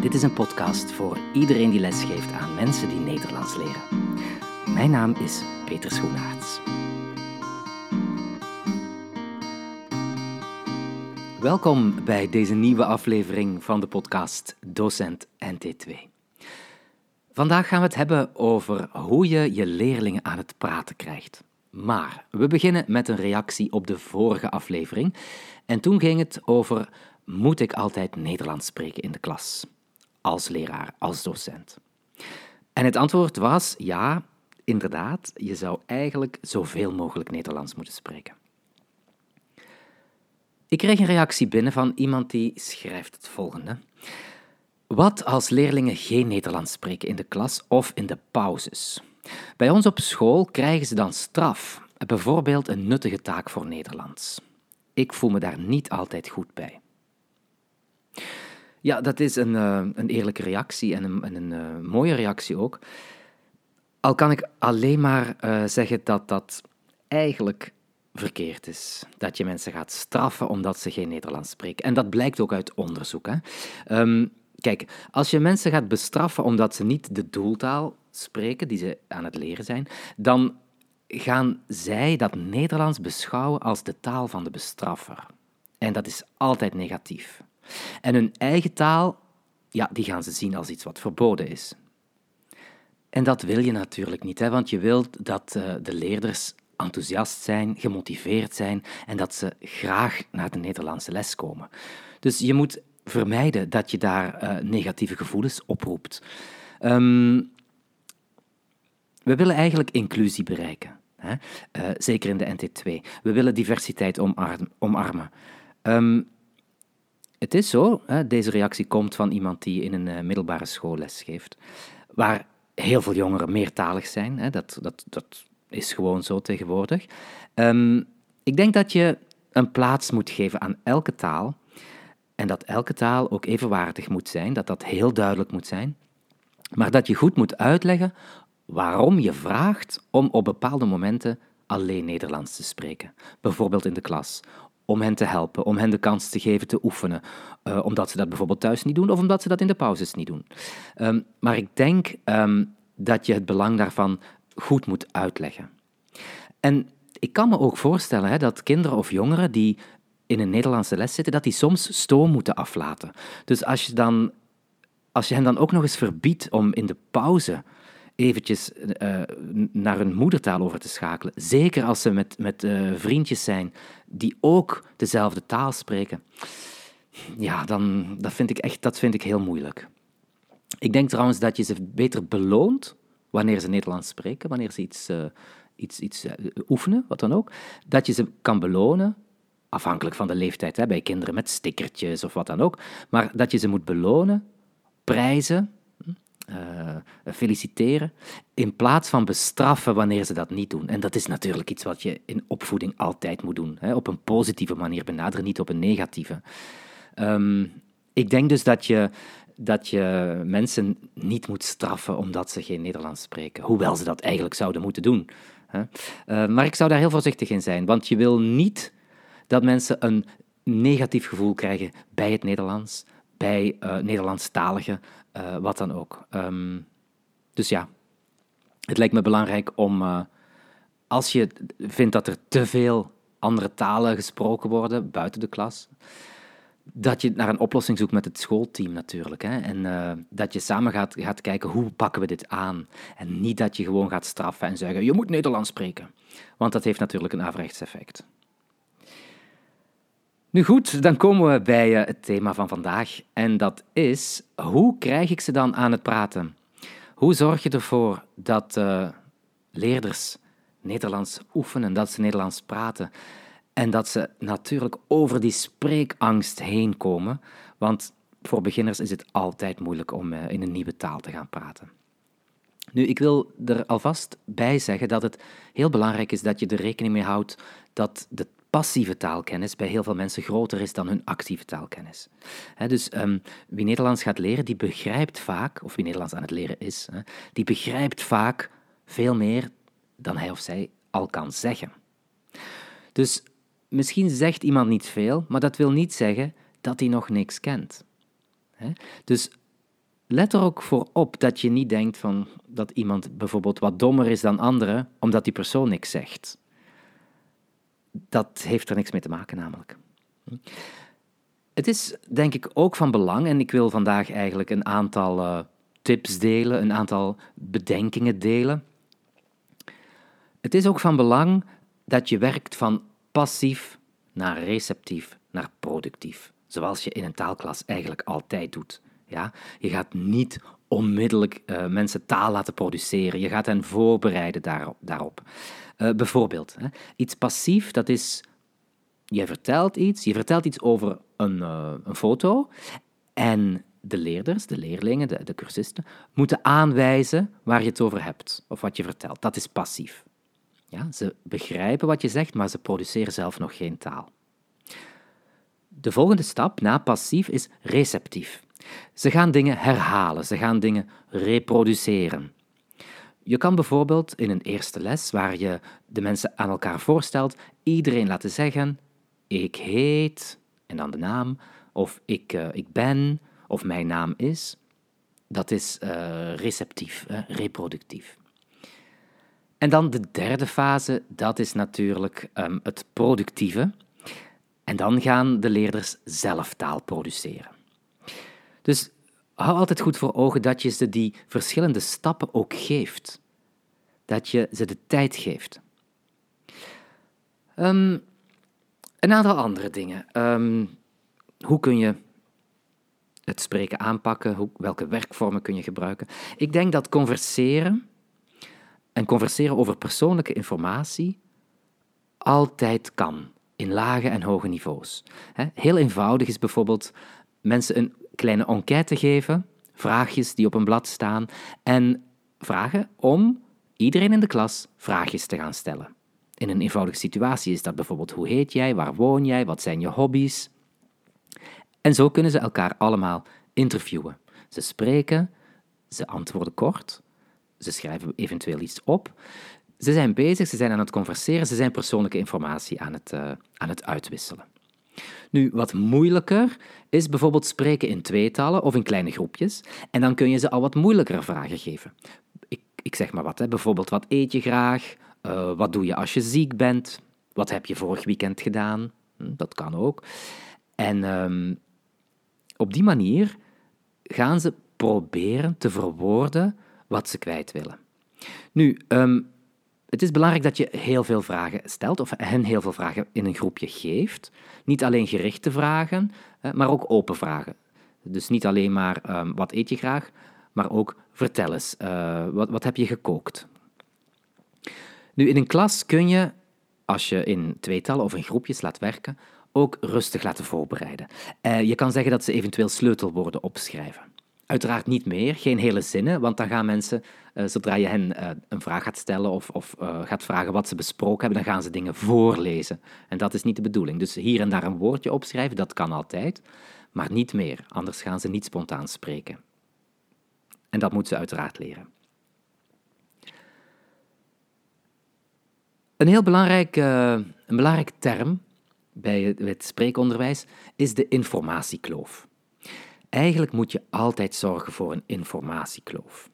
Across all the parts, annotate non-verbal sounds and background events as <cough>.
Dit is een podcast voor iedereen die lesgeeft aan mensen die Nederlands leren. Mijn naam is Peter Schoenaerts. Welkom bij deze nieuwe aflevering van de podcast Docent NT2. Vandaag gaan we het hebben over hoe je je leerlingen aan het praten krijgt. Maar we beginnen met een reactie op de vorige aflevering. En toen ging het over: moet ik altijd Nederlands spreken in de klas? Als leraar, als docent. En het antwoord was ja, inderdaad, je zou eigenlijk zoveel mogelijk Nederlands moeten spreken. Ik kreeg een reactie binnen van iemand die schrijft het volgende. Wat als leerlingen geen Nederlands spreken in de klas of in de pauzes? Bij ons op school krijgen ze dan straf, bijvoorbeeld een nuttige taak voor Nederlands. Ik voel me daar niet altijd goed bij. Ja, dat is een, uh, een eerlijke reactie en een, een uh, mooie reactie ook. Al kan ik alleen maar uh, zeggen dat dat eigenlijk verkeerd is. Dat je mensen gaat straffen omdat ze geen Nederlands spreken. En dat blijkt ook uit onderzoek. Hè. Um, kijk, als je mensen gaat bestraffen omdat ze niet de doeltaal spreken die ze aan het leren zijn, dan gaan zij dat Nederlands beschouwen als de taal van de bestraffer. En dat is altijd negatief. En hun eigen taal, ja, die gaan ze zien als iets wat verboden is. En dat wil je natuurlijk niet, hè, want je wilt dat uh, de leerders enthousiast zijn, gemotiveerd zijn en dat ze graag naar de Nederlandse les komen. Dus je moet vermijden dat je daar uh, negatieve gevoelens oproept. Um, we willen eigenlijk inclusie bereiken, hè? Uh, zeker in de NT2. We willen diversiteit omarm, omarmen. Um, het is zo, hè, deze reactie komt van iemand die in een uh, middelbare school lesgeeft, waar heel veel jongeren meertalig zijn. Hè, dat, dat, dat is gewoon zo tegenwoordig. Um, ik denk dat je een plaats moet geven aan elke taal en dat elke taal ook evenwaardig moet zijn, dat dat heel duidelijk moet zijn, maar dat je goed moet uitleggen waarom je vraagt om op bepaalde momenten alleen Nederlands te spreken. Bijvoorbeeld in de klas, om hen te helpen, om hen de kans te geven te oefenen, uh, omdat ze dat bijvoorbeeld thuis niet doen of omdat ze dat in de pauzes niet doen. Um, maar ik denk um, dat je het belang daarvan goed moet uitleggen. En ik kan me ook voorstellen hè, dat kinderen of jongeren die in een Nederlandse les zitten, dat die soms stoom moeten aflaten. Dus als je, dan, als je hen dan ook nog eens verbiedt om in de pauze eventjes uh, naar hun moedertaal over te schakelen, zeker als ze met, met uh, vriendjes zijn die ook dezelfde taal spreken, ja, dan dat vind ik echt dat vind ik heel moeilijk. Ik denk trouwens dat je ze beter beloont wanneer ze Nederlands spreken, wanneer ze iets, uh, iets, iets oefenen, wat dan ook, dat je ze kan belonen afhankelijk van de leeftijd, hè, bij kinderen met stickertjes of wat dan ook, maar dat je ze moet belonen, prijzen, feliciteren, in plaats van bestraffen wanneer ze dat niet doen. En dat is natuurlijk iets wat je in opvoeding altijd moet doen. Hè? Op een positieve manier benaderen, niet op een negatieve. Um, ik denk dus dat je, dat je mensen niet moet straffen omdat ze geen Nederlands spreken, hoewel ze dat eigenlijk zouden moeten doen. Hè? Uh, maar ik zou daar heel voorzichtig in zijn, want je wil niet dat mensen een negatief gevoel krijgen bij het Nederlands, bij uh, Nederlandstaligen, uh, wat dan ook. Um, dus ja, het lijkt me belangrijk om, uh, als je vindt dat er te veel andere talen gesproken worden buiten de klas, dat je naar een oplossing zoekt met het schoolteam natuurlijk. Hè? En uh, dat je samen gaat, gaat kijken hoe pakken we dit aan. En niet dat je gewoon gaat straffen en zeggen, je moet Nederlands spreken. Want dat heeft natuurlijk een averechts effect. Nu goed, dan komen we bij uh, het thema van vandaag. En dat is, hoe krijg ik ze dan aan het praten? Hoe zorg je ervoor dat uh, leerders Nederlands oefenen, dat ze Nederlands praten? En dat ze natuurlijk over die spreekangst heen komen. Want voor beginners is het altijd moeilijk om uh, in een nieuwe taal te gaan praten. Nu, ik wil er alvast bij zeggen dat het heel belangrijk is dat je er rekening mee houdt dat de passieve taalkennis bij heel veel mensen groter is dan hun actieve taalkennis. Dus um, wie Nederlands gaat leren, die begrijpt vaak, of wie Nederlands aan het leren is, die begrijpt vaak veel meer dan hij of zij al kan zeggen. Dus misschien zegt iemand niet veel, maar dat wil niet zeggen dat hij nog niks kent. Dus let er ook voor op dat je niet denkt van dat iemand bijvoorbeeld wat dommer is dan anderen, omdat die persoon niks zegt. Dat heeft er niks mee te maken, namelijk. Het is denk ik ook van belang, en ik wil vandaag eigenlijk een aantal uh, tips delen, een aantal bedenkingen delen. Het is ook van belang dat je werkt van passief naar receptief naar productief, zoals je in een taalklas eigenlijk altijd doet. Ja? Je gaat niet onmiddellijk uh, mensen taal laten produceren, je gaat hen voorbereiden daarop. daarop. Uh, bijvoorbeeld, hè, iets passief, dat is, je vertelt iets, je vertelt iets over een, uh, een foto en de leerders, de leerlingen, de, de cursisten, moeten aanwijzen waar je het over hebt of wat je vertelt. Dat is passief. Ja, ze begrijpen wat je zegt, maar ze produceren zelf nog geen taal. De volgende stap na passief is receptief. Ze gaan dingen herhalen, ze gaan dingen reproduceren. Je kan bijvoorbeeld in een eerste les, waar je de mensen aan elkaar voorstelt, iedereen laten zeggen: Ik heet, en dan de naam, of ik, uh, ik ben, of mijn naam is. Dat is uh, receptief, reproductief. En dan de derde fase, dat is natuurlijk um, het productieve. En dan gaan de leerders zelf taal produceren. Dus hou altijd goed voor ogen dat je ze die verschillende stappen ook geeft. Dat je ze de tijd geeft. Um, een aantal andere dingen. Um, hoe kun je het spreken aanpakken? Hoe, welke werkvormen kun je gebruiken? Ik denk dat converseren en converseren over persoonlijke informatie altijd kan, in lage en hoge niveaus. Heel eenvoudig is bijvoorbeeld mensen een kleine enquête geven, vraagjes die op een blad staan, en vragen om iedereen in de klas vraagjes te gaan stellen. In een eenvoudige situatie is dat bijvoorbeeld hoe heet jij, waar woon jij, wat zijn je hobby's. En zo kunnen ze elkaar allemaal interviewen. Ze spreken, ze antwoorden kort, ze schrijven eventueel iets op. Ze zijn bezig, ze zijn aan het converseren, ze zijn persoonlijke informatie aan het, uh, aan het uitwisselen. Nu, wat moeilijker is bijvoorbeeld spreken in tweetallen of in kleine groepjes. En dan kun je ze al wat moeilijkere vragen geven. Ik, ik zeg maar wat, hè. bijvoorbeeld wat eet je graag? Uh, wat doe je als je ziek bent? Wat heb je vorig weekend gedaan? Hm, dat kan ook. En um, op die manier gaan ze proberen te verwoorden wat ze kwijt willen. Nu, um, het is belangrijk dat je heel veel vragen stelt, of hen heel veel vragen in een groepje geeft. Niet alleen gerichte vragen, maar ook open vragen. Dus niet alleen maar um, wat eet je graag, maar ook vertel eens, uh, wat, wat heb je gekookt? Nu, in een klas kun je, als je in tweetallen of in groepjes laat werken, ook rustig laten voorbereiden. Uh, je kan zeggen dat ze eventueel sleutelwoorden opschrijven. Uiteraard niet meer, geen hele zinnen, want dan gaan mensen, uh, zodra je hen uh, een vraag gaat stellen of, of uh, gaat vragen wat ze besproken hebben, dan gaan ze dingen voorlezen. En dat is niet de bedoeling. Dus hier en daar een woordje opschrijven, dat kan altijd, maar niet meer, anders gaan ze niet spontaan spreken. En dat moeten ze uiteraard leren. Een heel belangrijk, een belangrijk term bij het spreekonderwijs is de informatiekloof. Eigenlijk moet je altijd zorgen voor een informatiekloof.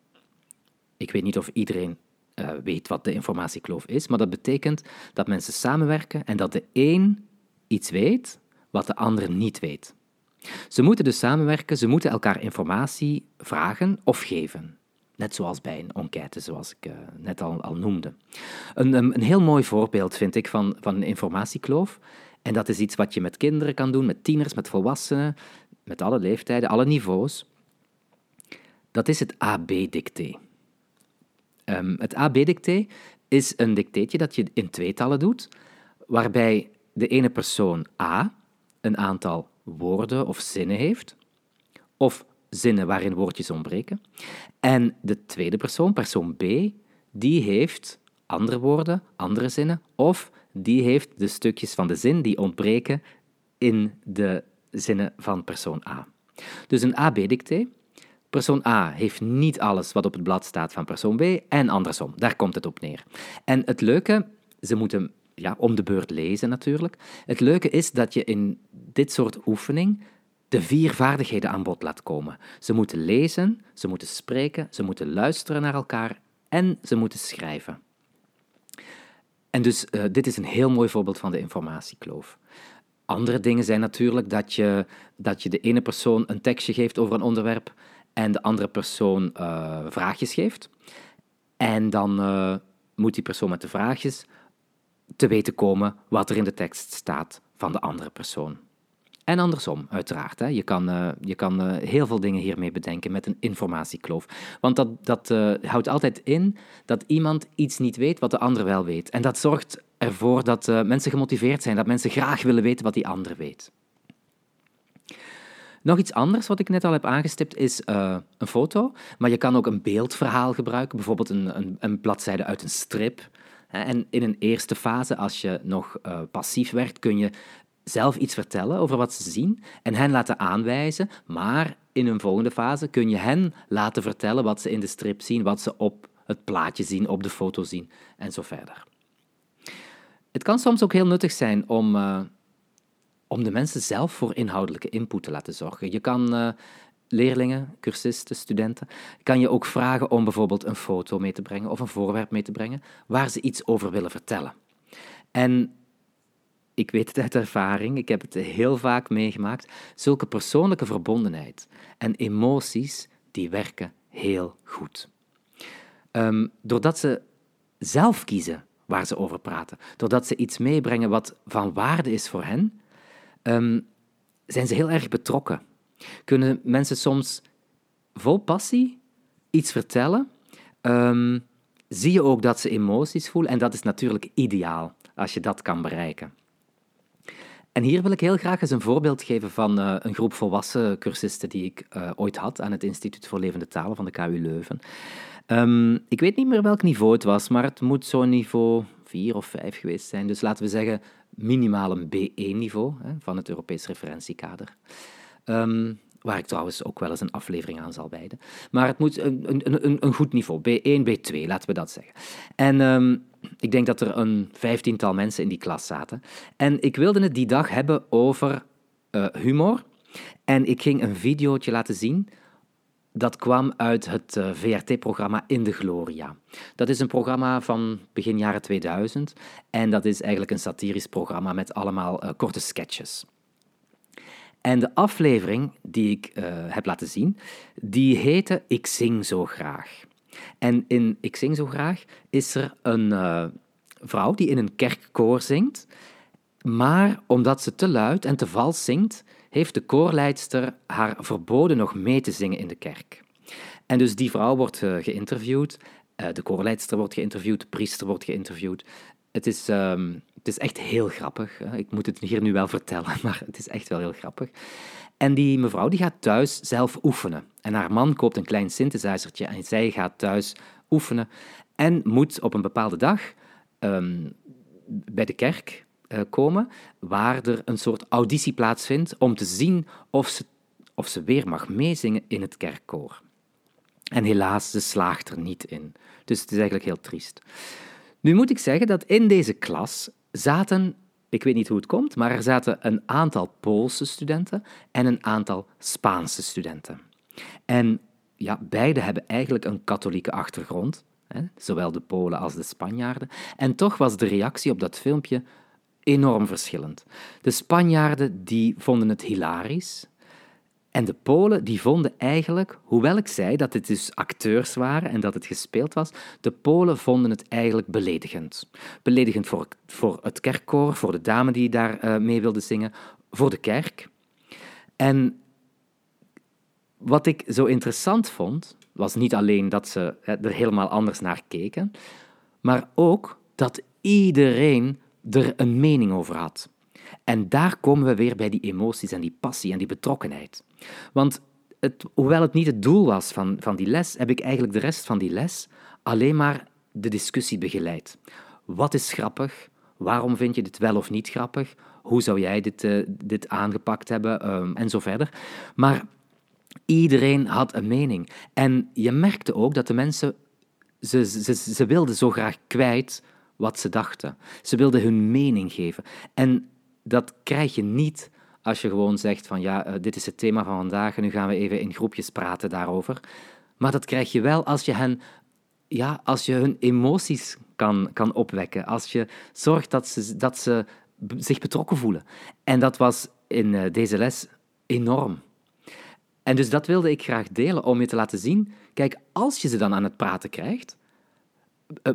Ik weet niet of iedereen uh, weet wat de informatiekloof is, maar dat betekent dat mensen samenwerken en dat de een iets weet wat de ander niet weet. Ze moeten dus samenwerken, ze moeten elkaar informatie vragen of geven. Net zoals bij een enquête, zoals ik uh, net al, al noemde. Een, een, een, heel mooi voorbeeld vind ik van, van een informatiekloof. En dat is iets wat je met kinderen kan doen, met tieners, met volwassenen, met alle leeftijden, alle niveaus, dat is het AB-dicté. Um, het AB-dicté is een dicteetje dat je in tweetallen doet, waarbij de ene persoon A een aantal woorden of zinnen heeft, of zinnen waarin woordjes ontbreken, en de tweede persoon, persoon B, die heeft andere woorden, andere zinnen, of die heeft de stukjes van de zin die ontbreken in de zinnen van persoon A. Dus een AB-dicté. Persoon A heeft niet alles wat op het blad staat van persoon B en andersom. Daar komt het op neer. En het leuke, ze moeten ja, om de beurt lezen natuurlijk. Het leuke is dat je in dit soort oefening de vier vaardigheden aan bod laat komen. Ze moeten lezen, ze moeten spreken, ze moeten luisteren naar elkaar en ze moeten schrijven. En dus uh, dit is een heel mooi voorbeeld van de informatiekloof. Andere dingen zijn natuurlijk dat je, dat je de ene persoon een tekstje geeft over een onderwerp en de andere persoon uh, vraagjes geeft. En dan uh, moet die persoon met de vraagjes te weten komen wat er in de tekst staat van de andere persoon. En andersom, uiteraard. Hè. Je kan, uh, je kan heel veel dingen hiermee bedenken met een informatiekloof. Want dat, dat houdt altijd in dat iemand iets niet weet wat de ander wel weet. En dat zorgt ervoor dat mensen gemotiveerd zijn, dat mensen graag willen weten wat die ander weet. Nog iets anders wat ik net al heb aangestipt is een foto, maar je kan ook een beeldverhaal gebruiken, bijvoorbeeld een, een, een bladzijde uit een strip. En in een eerste fase, als je nog uh, passief werkt, kun je zelf iets vertellen over wat ze zien en hen laten aanwijzen, maar in een volgende fase kun je hen laten vertellen wat ze in de strip zien, wat ze op het plaatje zien, op de foto zien en zo verder. Het kan soms ook heel nuttig zijn om, uh, om de mensen zelf voor inhoudelijke input te laten zorgen. Je kan uh, leerlingen, cursisten, studenten, kan je ook vragen om bijvoorbeeld een foto mee te brengen of een voorwerp mee te brengen waar ze iets over willen vertellen. En ik weet het uit ervaring, ik heb het heel vaak meegemaakt, zulke persoonlijke verbondenheid en emoties, die werken heel goed. Um, doordat ze zelf kiezen waar ze over praten, doordat ze iets meebrengen wat van waarde is voor hen, um, zijn ze heel erg betrokken. Kunnen mensen soms vol passie iets vertellen, um, zie je ook dat ze emoties voelen en dat is natuurlijk ideaal als je dat kan bereiken. En hier wil ik heel graag eens een voorbeeld geven van uh, een groep volwassen cursisten die ik uh, ooit had aan het Instituut voor Levende Talen van de KU Leuven. Um, ik weet niet meer welk niveau het was, maar het moet zo'n niveau 4 of 5 geweest zijn. Dus laten we zeggen minimaal een B1-niveau van het Europees referentiekader. Um, waar ik trouwens ook wel eens een aflevering aan zal wijden. Maar het moet een, een, een, een goed niveau, B1, B2, laten we dat zeggen. En um, ik denk dat er een vijftiental mensen in die klas zaten. En ik wilde het die dag hebben over uh, humor. En ik ging een videootje laten zien. Dat kwam uit het uh, VRT-programma In de Gloria. Dat is een programma van begin jaren 2000. En dat is eigenlijk een satirisch programma met allemaal uh, korte sketches. En de aflevering die ik uh, heb laten zien, die heette Ik zing zo graag. En in Ik zing zo graag is er een vrouw die in een kerkkoor zingt, maar omdat ze te luid en te vals zingt, heeft de koorleidster haar verboden nog mee te zingen in de kerk. En dus die vrouw wordt uh, geïnterviewd, de koorleidster wordt geïnterviewd, de priester wordt geïnterviewd. Het is, um, het is echt heel grappig. Ik moet het hier nu wel vertellen, <laughs> maar het is echt wel heel grappig. En die mevrouw die gaat thuis zelf oefenen. En haar man koopt een klein synthesizertje en zij gaat thuis oefenen en moet op een bepaalde dag um, bij de kerk komen, waar er een soort auditie plaatsvindt om te zien of ze, of ze weer mag meezingen in het kerkkoor. En helaas, ze slaagt er niet in. Dus het is eigenlijk heel triest. Nu moet ik zeggen dat in deze klas zaten, ik weet niet hoe het komt, maar er zaten een aantal Poolse studenten en een aantal Spaanse studenten. En ja, beide hebben eigenlijk een katholieke achtergrond, hè, zowel de Polen als de Spanjaarden. En toch was de reactie op dat filmpje enorm verschillend. De Spanjaarden die vonden het hilarisch, en de Polen die vonden eigenlijk, hoewel ik zei dat het dus acteurs waren en dat het gespeeld was, de Polen vonden het eigenlijk beledigend. Beledigend voor, voor het kerkkoor, voor de dame die daar uh, mee wilde zingen, voor de kerk. En wat ik zo interessant vond, was niet alleen dat ze er helemaal anders naar keken, maar ook dat iedereen er een mening over had. En daar komen we weer bij die emoties en die passie en die betrokkenheid. Want het, hoewel het niet het doel was van, van die les, heb ik eigenlijk de rest van die les alleen maar de discussie begeleid. Wat is grappig? Waarom vind je dit wel of niet grappig? Hoe zou jij dit, uh, dit aangepakt hebben? Um, en zo verder. Maar iedereen had een mening. En je merkte ook dat de mensen, ze, ze, ze wilden zo graag kwijt wat ze dachten. Ze wilden hun mening geven. En dat krijg je niet als je gewoon zegt van ja, eh, dit is het thema van vandaag en nu gaan we even in groepjes praten daarover. Maar dat krijg je wel als je hen, ja, als je hun emoties kan, kan opwekken. Als je zorgt dat ze, dat ze zich betrokken voelen. En dat was in eh, deze les enorm. En dus dat wilde ik graag delen om je te laten zien. Kijk, als je ze dan aan het praten krijgt,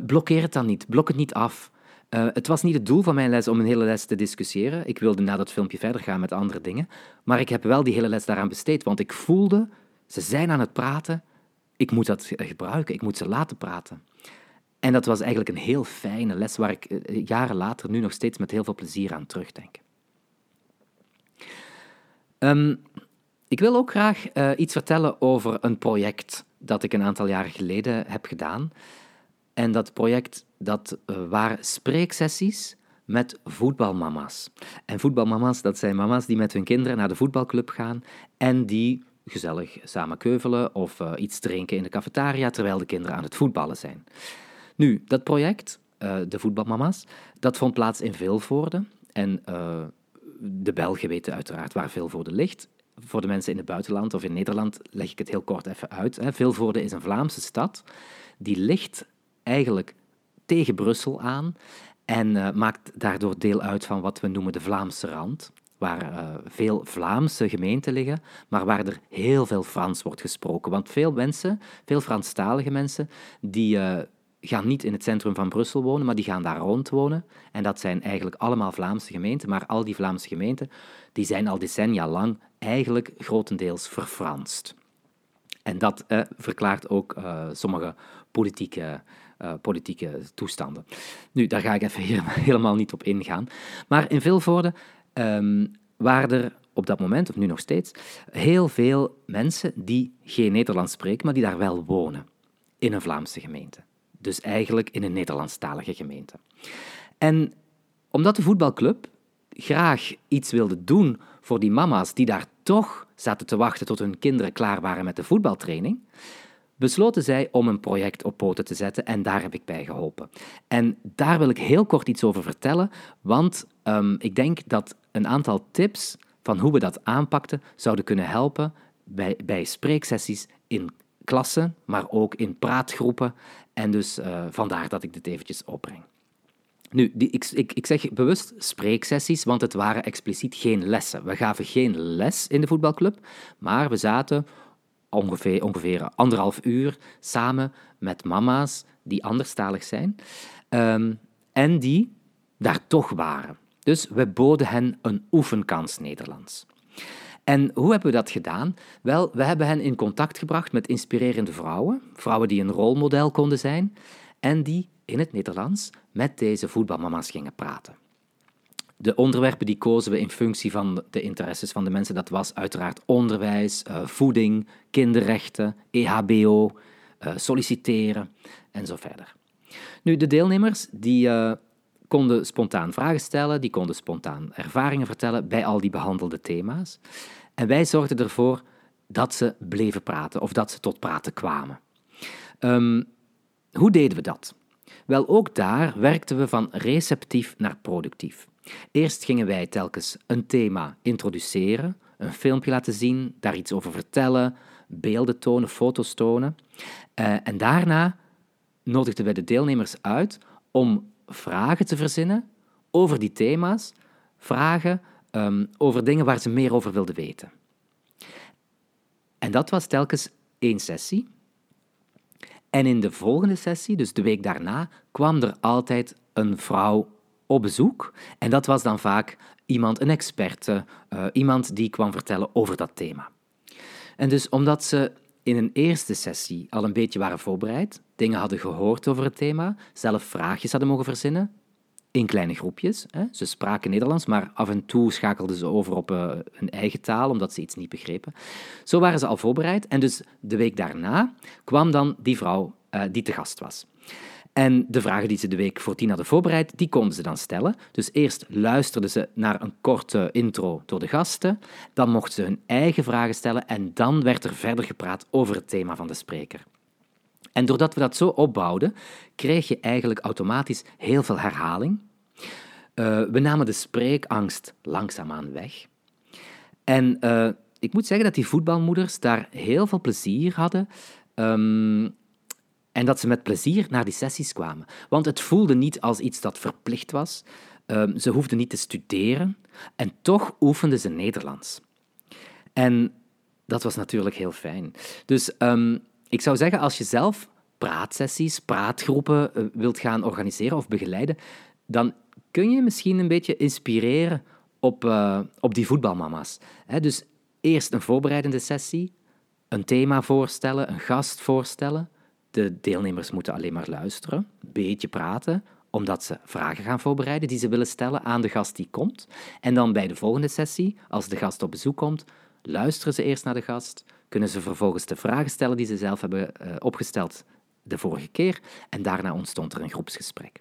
blokkeer het dan niet. Blok het niet af. Uh, het was niet het doel van mijn les om een hele les te discussiëren. Ik wilde na dat filmpje verder gaan met andere dingen. Maar ik heb wel die hele les daaraan besteed, want ik voelde, ze zijn aan het praten, ik moet dat gebruiken, ik moet ze laten praten. En dat was eigenlijk een heel fijne les waar ik eh, jaren later nu nog steeds met heel veel plezier aan terugdenk. Um, ik wil ook graag iets vertellen over een project dat ik een aantal jaren geleden heb gedaan. En dat project, dat uh, waren spreeksessies met voetbalmama's. En voetbalmama's, dat zijn mama's die met hun kinderen naar de voetbalclub gaan en die gezellig samen keuvelen of uh, iets drinken in de cafetaria terwijl de kinderen aan het voetballen zijn. Nu, dat project, uh, de voetbalmama's, dat vond plaats in Vilvoorde. En de Belgen weten uiteraard waar Vilvoorde ligt voor de mensen in het buitenland of in Nederland leg ik het heel kort even uit. Vilvoorde is een Vlaamse stad die ligt eigenlijk tegen Brussel aan en uh, maakt daardoor deel uit van wat we noemen de Vlaamse rand, waar uh, veel Vlaamse gemeenten liggen, maar waar er heel veel Frans wordt gesproken. Want veel mensen, veel Franstalige mensen, die uh, gaan niet in het centrum van Brussel wonen, maar die gaan daar rond wonen. En dat zijn eigenlijk allemaal Vlaamse gemeenten, maar al die Vlaamse gemeenten die zijn al decennia lang eigenlijk grotendeels verfranst. En dat eh, verklaart ook sommige politieke, uh, politieke toestanden. Nu, daar ga ik even <laughs> helemaal niet op ingaan. Maar in Vilvoorde um, waren er op dat moment, of nu nog steeds, heel veel mensen die geen Nederlands spreken, maar die daar wel wonen. In een Vlaamse gemeente. Dus eigenlijk in een Nederlandstalige gemeente. En omdat de voetbalclub graag iets wilde doen voor die mama's die daar toch zaten te wachten tot hun kinderen klaar waren met de voetbaltraining, besloten zij om een project op poten te zetten en daar heb ik bij geholpen. En daar wil ik heel kort iets over vertellen, want um, ik denk dat een aantal tips van hoe we dat aanpakten zouden kunnen helpen bij, bij spreeksessies in klassen, maar ook in praatgroepen. En dus uh, vandaar dat ik dit eventjes opbreng. Nu, die, ik, ik, ik zeg bewust spreeksessies, want het waren expliciet geen lessen. We gaven geen les in de voetbalclub, maar we zaten ongeveer, ongeveer anderhalf uur samen met mama's die anderstalig zijn um, en die daar toch waren. Dus we boden hen een oefenkans Nederlands. En hoe hebben we dat gedaan? Wel, we hebben hen in contact gebracht met inspirerende vrouwen, vrouwen die een rolmodel konden zijn en die in het Nederlands met deze voetbalmama's gingen praten. De onderwerpen die kozen we in functie van de interesses van de mensen. Dat was uiteraard onderwijs, uh, voeding, kinderrechten, EHBO, uh, solliciteren en zo verder. Nu, de deelnemers die uh, konden spontaan vragen stellen, die konden spontaan ervaringen vertellen bij al die behandelde thema's. En wij zorgden ervoor dat ze bleven praten of dat ze tot praten kwamen. Um, hoe deden we dat? Wel, ook daar werkten we van receptief naar productief. Eerst gingen wij telkens een thema introduceren, een filmpje laten zien, daar iets over vertellen, beelden tonen, foto's tonen. Uh, en daarna nodigden wij de deelnemers uit om vragen te verzinnen over die thema's, vragen um, over dingen waar ze meer over wilden weten. En dat was telkens één sessie. En in de volgende sessie, dus de week daarna, kwam er altijd een vrouw op bezoek. En dat was dan vaak iemand, een experte, uh, iemand die kwam vertellen over dat thema. En dus omdat ze in een eerste sessie al een beetje waren voorbereid, dingen hadden gehoord over het thema, zelf vraagjes hadden mogen verzinnen, in kleine groepjes. Hè. Ze spraken Nederlands, maar af en toe schakelden ze over op uh, hun eigen taal, omdat ze iets niet begrepen. Zo waren ze al voorbereid. En dus de week daarna kwam dan die vrouw uh, die te gast was. En de vragen die ze de week voordien hadden voorbereid, die konden ze dan stellen. Dus eerst luisterden ze naar een korte intro door de gasten, dan mochten ze hun eigen vragen stellen en dan werd er verder gepraat over het thema van de spreker. En doordat we dat zo opbouwden, kreeg je eigenlijk automatisch heel veel herhaling. Uh, we namen de spreekangst langzaamaan weg. En uh, ik moet zeggen dat die voetbalmoeders daar heel veel plezier hadden. Um, en dat ze met plezier naar die sessies kwamen. Want het voelde niet als iets dat verplicht was. Um, ze hoefden niet te studeren. En toch oefenden ze Nederlands. En dat was natuurlijk heel fijn. Dus um, ik zou zeggen, als je zelf praatsessies, praatgroepen uh, wilt gaan organiseren of begeleiden, dan kun je misschien een beetje inspireren op, uh, op die voetbalmama's. Dus eerst een voorbereidende sessie, een thema voorstellen, een gast voorstellen. De deelnemers moeten alleen maar luisteren, een beetje praten, omdat ze vragen gaan voorbereiden die ze willen stellen aan de gast die komt. En dan bij de volgende sessie, als de gast op bezoek komt, luisteren ze eerst naar de gast, kunnen ze vervolgens de vragen stellen die ze zelf hebben uh, opgesteld de vorige keer, en daarna ontstond er een groepsgesprek.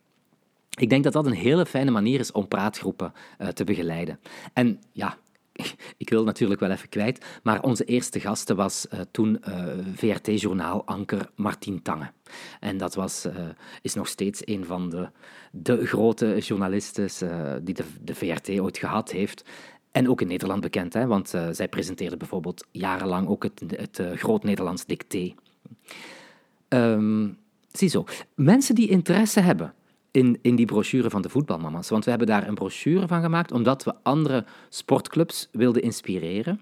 Ik denk dat dat een hele fijne manier is om praatgroepen uh, te begeleiden. En ja, <laughs> ik wil natuurlijk wel even kwijt, maar onze eerste gasten was uh, toen uh, VRT-journaalanker Martien Tange. En dat was, uh, is nog steeds een van de, de grote journalisten die de, VRT ooit gehad heeft. En ook in Nederland bekend, hè, want zij presenteerde bijvoorbeeld jarenlang ook het, het Groot Nederlands Dicté. Um, ziezo, mensen die interesse hebben in, in die brochure van de voetbalmama's. Want we hebben daar een brochure van gemaakt omdat we andere sportclubs wilden inspireren.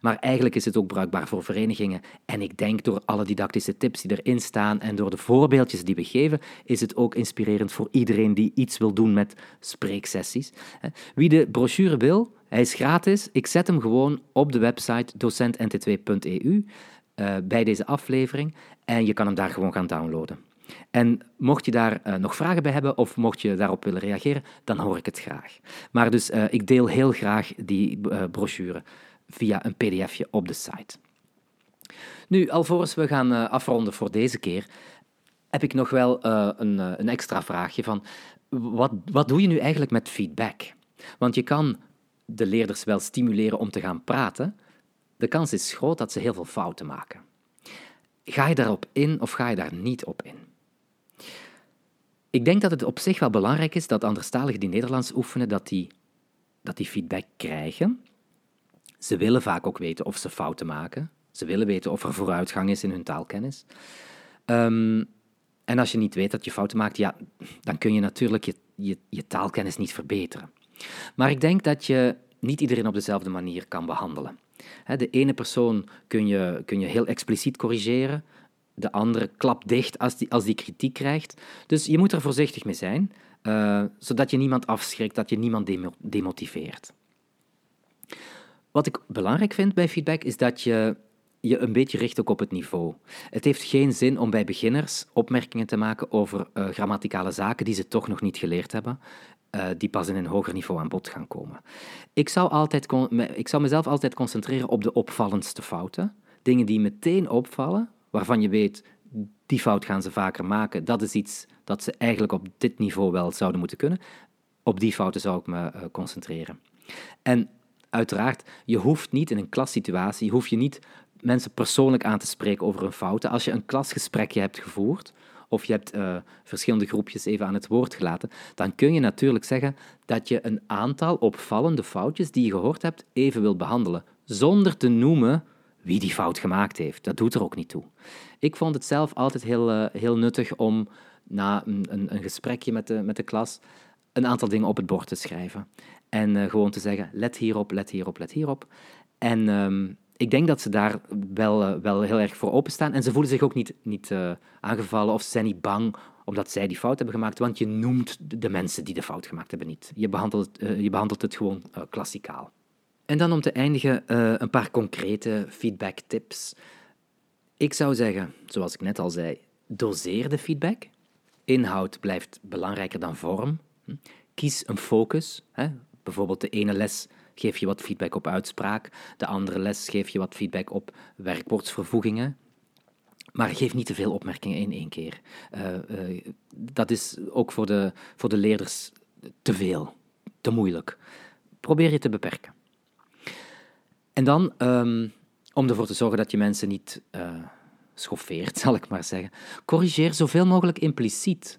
Maar eigenlijk is het ook bruikbaar voor verenigingen. En ik denk door alle didactische tips die erin staan en door de voorbeeldjes die we geven, is het ook inspirerend voor iedereen die iets wil doen met spreeksessies. Wie de brochure wil, hij is gratis. Ik zet hem gewoon op de website docentnt2.eu uh, eh, bij deze aflevering en je kan hem daar gewoon gaan downloaden. En mocht je daar uh, nog vragen bij hebben of mocht je daarop willen reageren, dan hoor ik het graag. Maar dus uh, ik deel heel graag die uh, brochure via een pdfje op de site. Nu, alvorens we gaan afronden voor deze keer, heb ik nog wel een, een, extra vraagje van wat, wat doe je nu eigenlijk met feedback? Want je kan de leerders wel stimuleren om te gaan praten. De kans is groot dat ze heel veel fouten maken. Ga je daarop in of ga je daar niet op in? Ik denk dat het op zich wel belangrijk is dat anderstaligen die Nederlands oefenen, dat die, dat die feedback krijgen. Ze willen vaak ook weten of ze fouten maken. Ze willen weten of er vooruitgang is in hun taalkennis. Um, en als je niet weet dat je fouten maakt, ja, dan kun je natuurlijk je, je, je taalkennis niet verbeteren. Maar ik denk dat je niet iedereen op dezelfde manier kan behandelen. De ene persoon kun je, kun je heel expliciet corrigeren, de andere klapt dicht als die, als die kritiek krijgt. Dus je moet er voorzichtig mee zijn, uh, zodat je niemand afschrikt, dat je niemand demotiveert. Wat ik belangrijk vind bij feedback is dat je je een beetje richt ook op het niveau. Het heeft geen zin om bij beginners opmerkingen te maken over uh, grammaticale zaken die ze toch nog niet geleerd hebben, uh, die pas in een hoger niveau aan bod gaan komen. Ik zou, altijd ik zou mezelf altijd concentreren op de opvallendste fouten, dingen die meteen opvallen, waarvan je weet, die fout gaan ze vaker maken. Dat is iets dat ze eigenlijk op dit niveau wel zouden moeten kunnen. Op die fouten zou ik me uh, concentreren. En uiteraard, je hoeft niet in een klassituatie, hoef je niet mensen persoonlijk aan te spreken over hun fouten. Als je een klasgesprekje hebt gevoerd, of je hebt uh, verschillende groepjes even aan het woord gelaten, dan kun je natuurlijk zeggen dat je een aantal opvallende foutjes die je gehoord hebt even wilt behandelen, zonder te noemen wie die fout gemaakt heeft. Dat doet er ook niet toe. Ik vond het zelf altijd heel, uh, heel nuttig om na een, een, een, gesprekje met de, met de klas een aantal dingen op het bord te schrijven. En uh, gewoon te zeggen, let hierop, let hierop, let hierop. En um, ik denk dat ze daar wel, uh, wel heel erg voor openstaan. En ze voelen zich ook niet, niet aangevallen of ze zijn niet bang omdat zij die fout hebben gemaakt, want je noemt de mensen die de fout gemaakt hebben niet. Je behandelt, je behandelt het gewoon klassikaal. En dan om te eindigen uh, een paar concrete feedback tips. Ik zou zeggen, zoals ik net al zei, doseer de feedback. Inhoud blijft belangrijker dan vorm. Hm. Kies een focus. Hè. Bijvoorbeeld de ene les geef je wat feedback op uitspraak, de andere les geef je wat feedback op werkwoordsvervoegingen. Maar geef niet te veel opmerkingen in één keer. Uh, uh, dat is ook voor de, voor de leerders te veel, te moeilijk. Probeer je te beperken. En dan, um, om ervoor te zorgen dat je mensen niet uh, schoffeert, <laughs> zal ik maar zeggen, corrigeer zoveel mogelijk impliciet.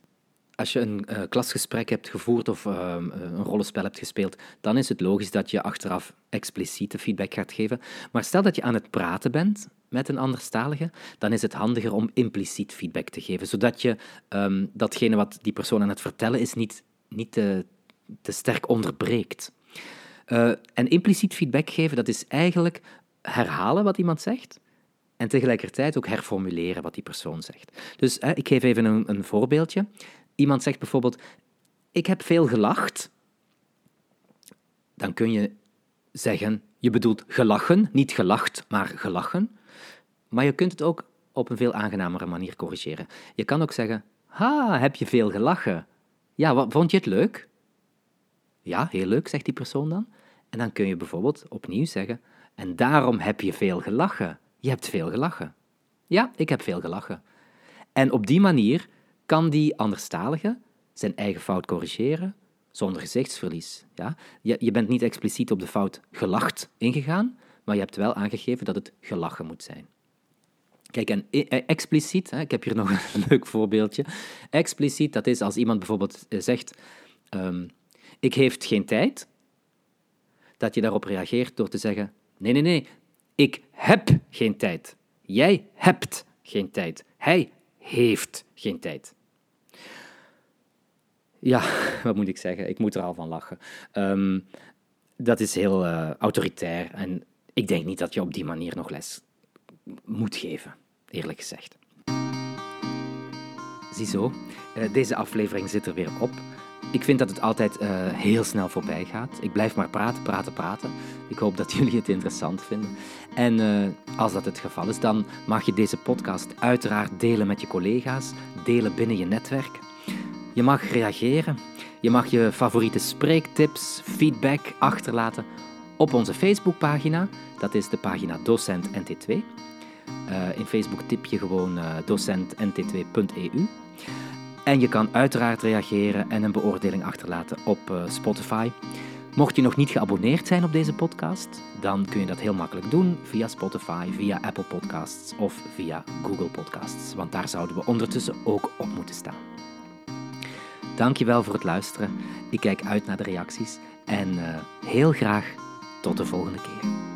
als je een uh, klasgesprek hebt gevoerd of uh, een rollenspel hebt gespeeld, dan is het logisch dat je achteraf expliciete feedback gaat geven. Maar stel dat je aan het praten bent met een anderstalige, dan is het handiger om impliciet feedback te geven, zodat je um, datgene wat die persoon aan het vertellen is niet, niet te sterk onderbreekt. Uh, en impliciet feedback geven, dat is eigenlijk herhalen wat iemand zegt, en tegelijkertijd ook herformuleren wat die persoon zegt. Dus ik geef even een, een voorbeeldje. Iemand zegt bijvoorbeeld: Ik heb veel gelacht. Dan kun je zeggen: Je bedoelt gelachen, niet gelacht, maar gelachen. Maar je kunt het ook op een veel aangenamere manier corrigeren. Je kan ook zeggen: Ha, heb je veel gelachen? Ja, wat, vond je het leuk? Ja, heel leuk, zegt die persoon dan. En dan kun je bijvoorbeeld opnieuw zeggen: En daarom heb je veel gelachen. Je hebt veel gelachen. Ja, ik heb veel gelachen. En op die manier kan die anderstalige zijn eigen fout corrigeren zonder gezichtsverlies. Ja? Je, je bent niet expliciet op de fout gelacht ingegaan, maar je hebt wel aangegeven dat het gelachen moet zijn. Kijk, en e, e, expliciet, hè, ik heb hier nog <laughs> een leuk voorbeeldje. Expliciet, dat is als iemand bijvoorbeeld eh, zegt: um, Ik heeft geen tijd, dat je daarop reageert door te zeggen: Nee, nee, nee, ik heb geen tijd. Jij hebt geen tijd. Hij heeft geen tijd. Ja, <laughs> wat moet ik zeggen? Ik moet er al van lachen. Ehm, dat is heel uh, autoritair en ik denk niet dat je op die manier nog les moet geven, eerlijk gezegd. Ziezo, uh, deze aflevering zit er weer op. Ik vind dat het altijd uh, heel snel voorbij gaat. Ik blijf maar praten, praten, praten. Ik hoop dat <laughs> jullie het interessant vinden. En uh, als dat het geval is, dan mag je deze podcast uiteraard delen met je collega's, delen binnen je netwerk. Je mag reageren. Je mag je favoriete spreektips, feedback achterlaten op onze Facebookpagina. Dat is de pagina Docent NT2. Uh, eh, in Facebook tip je gewoon uh, docentnt2.eu. En je kan uiteraard reageren en een beoordeling achterlaten op uh, Spotify. Mocht je nog niet geabonneerd zijn op deze podcast, dan kun je dat heel makkelijk doen via Spotify, via Apple Podcasts of via Google Podcasts, want daar zouden we ondertussen ook op moeten staan. Dankjewel voor het luisteren. Ik kijk uit naar de reacties en uh, heel graag tot de volgende keer.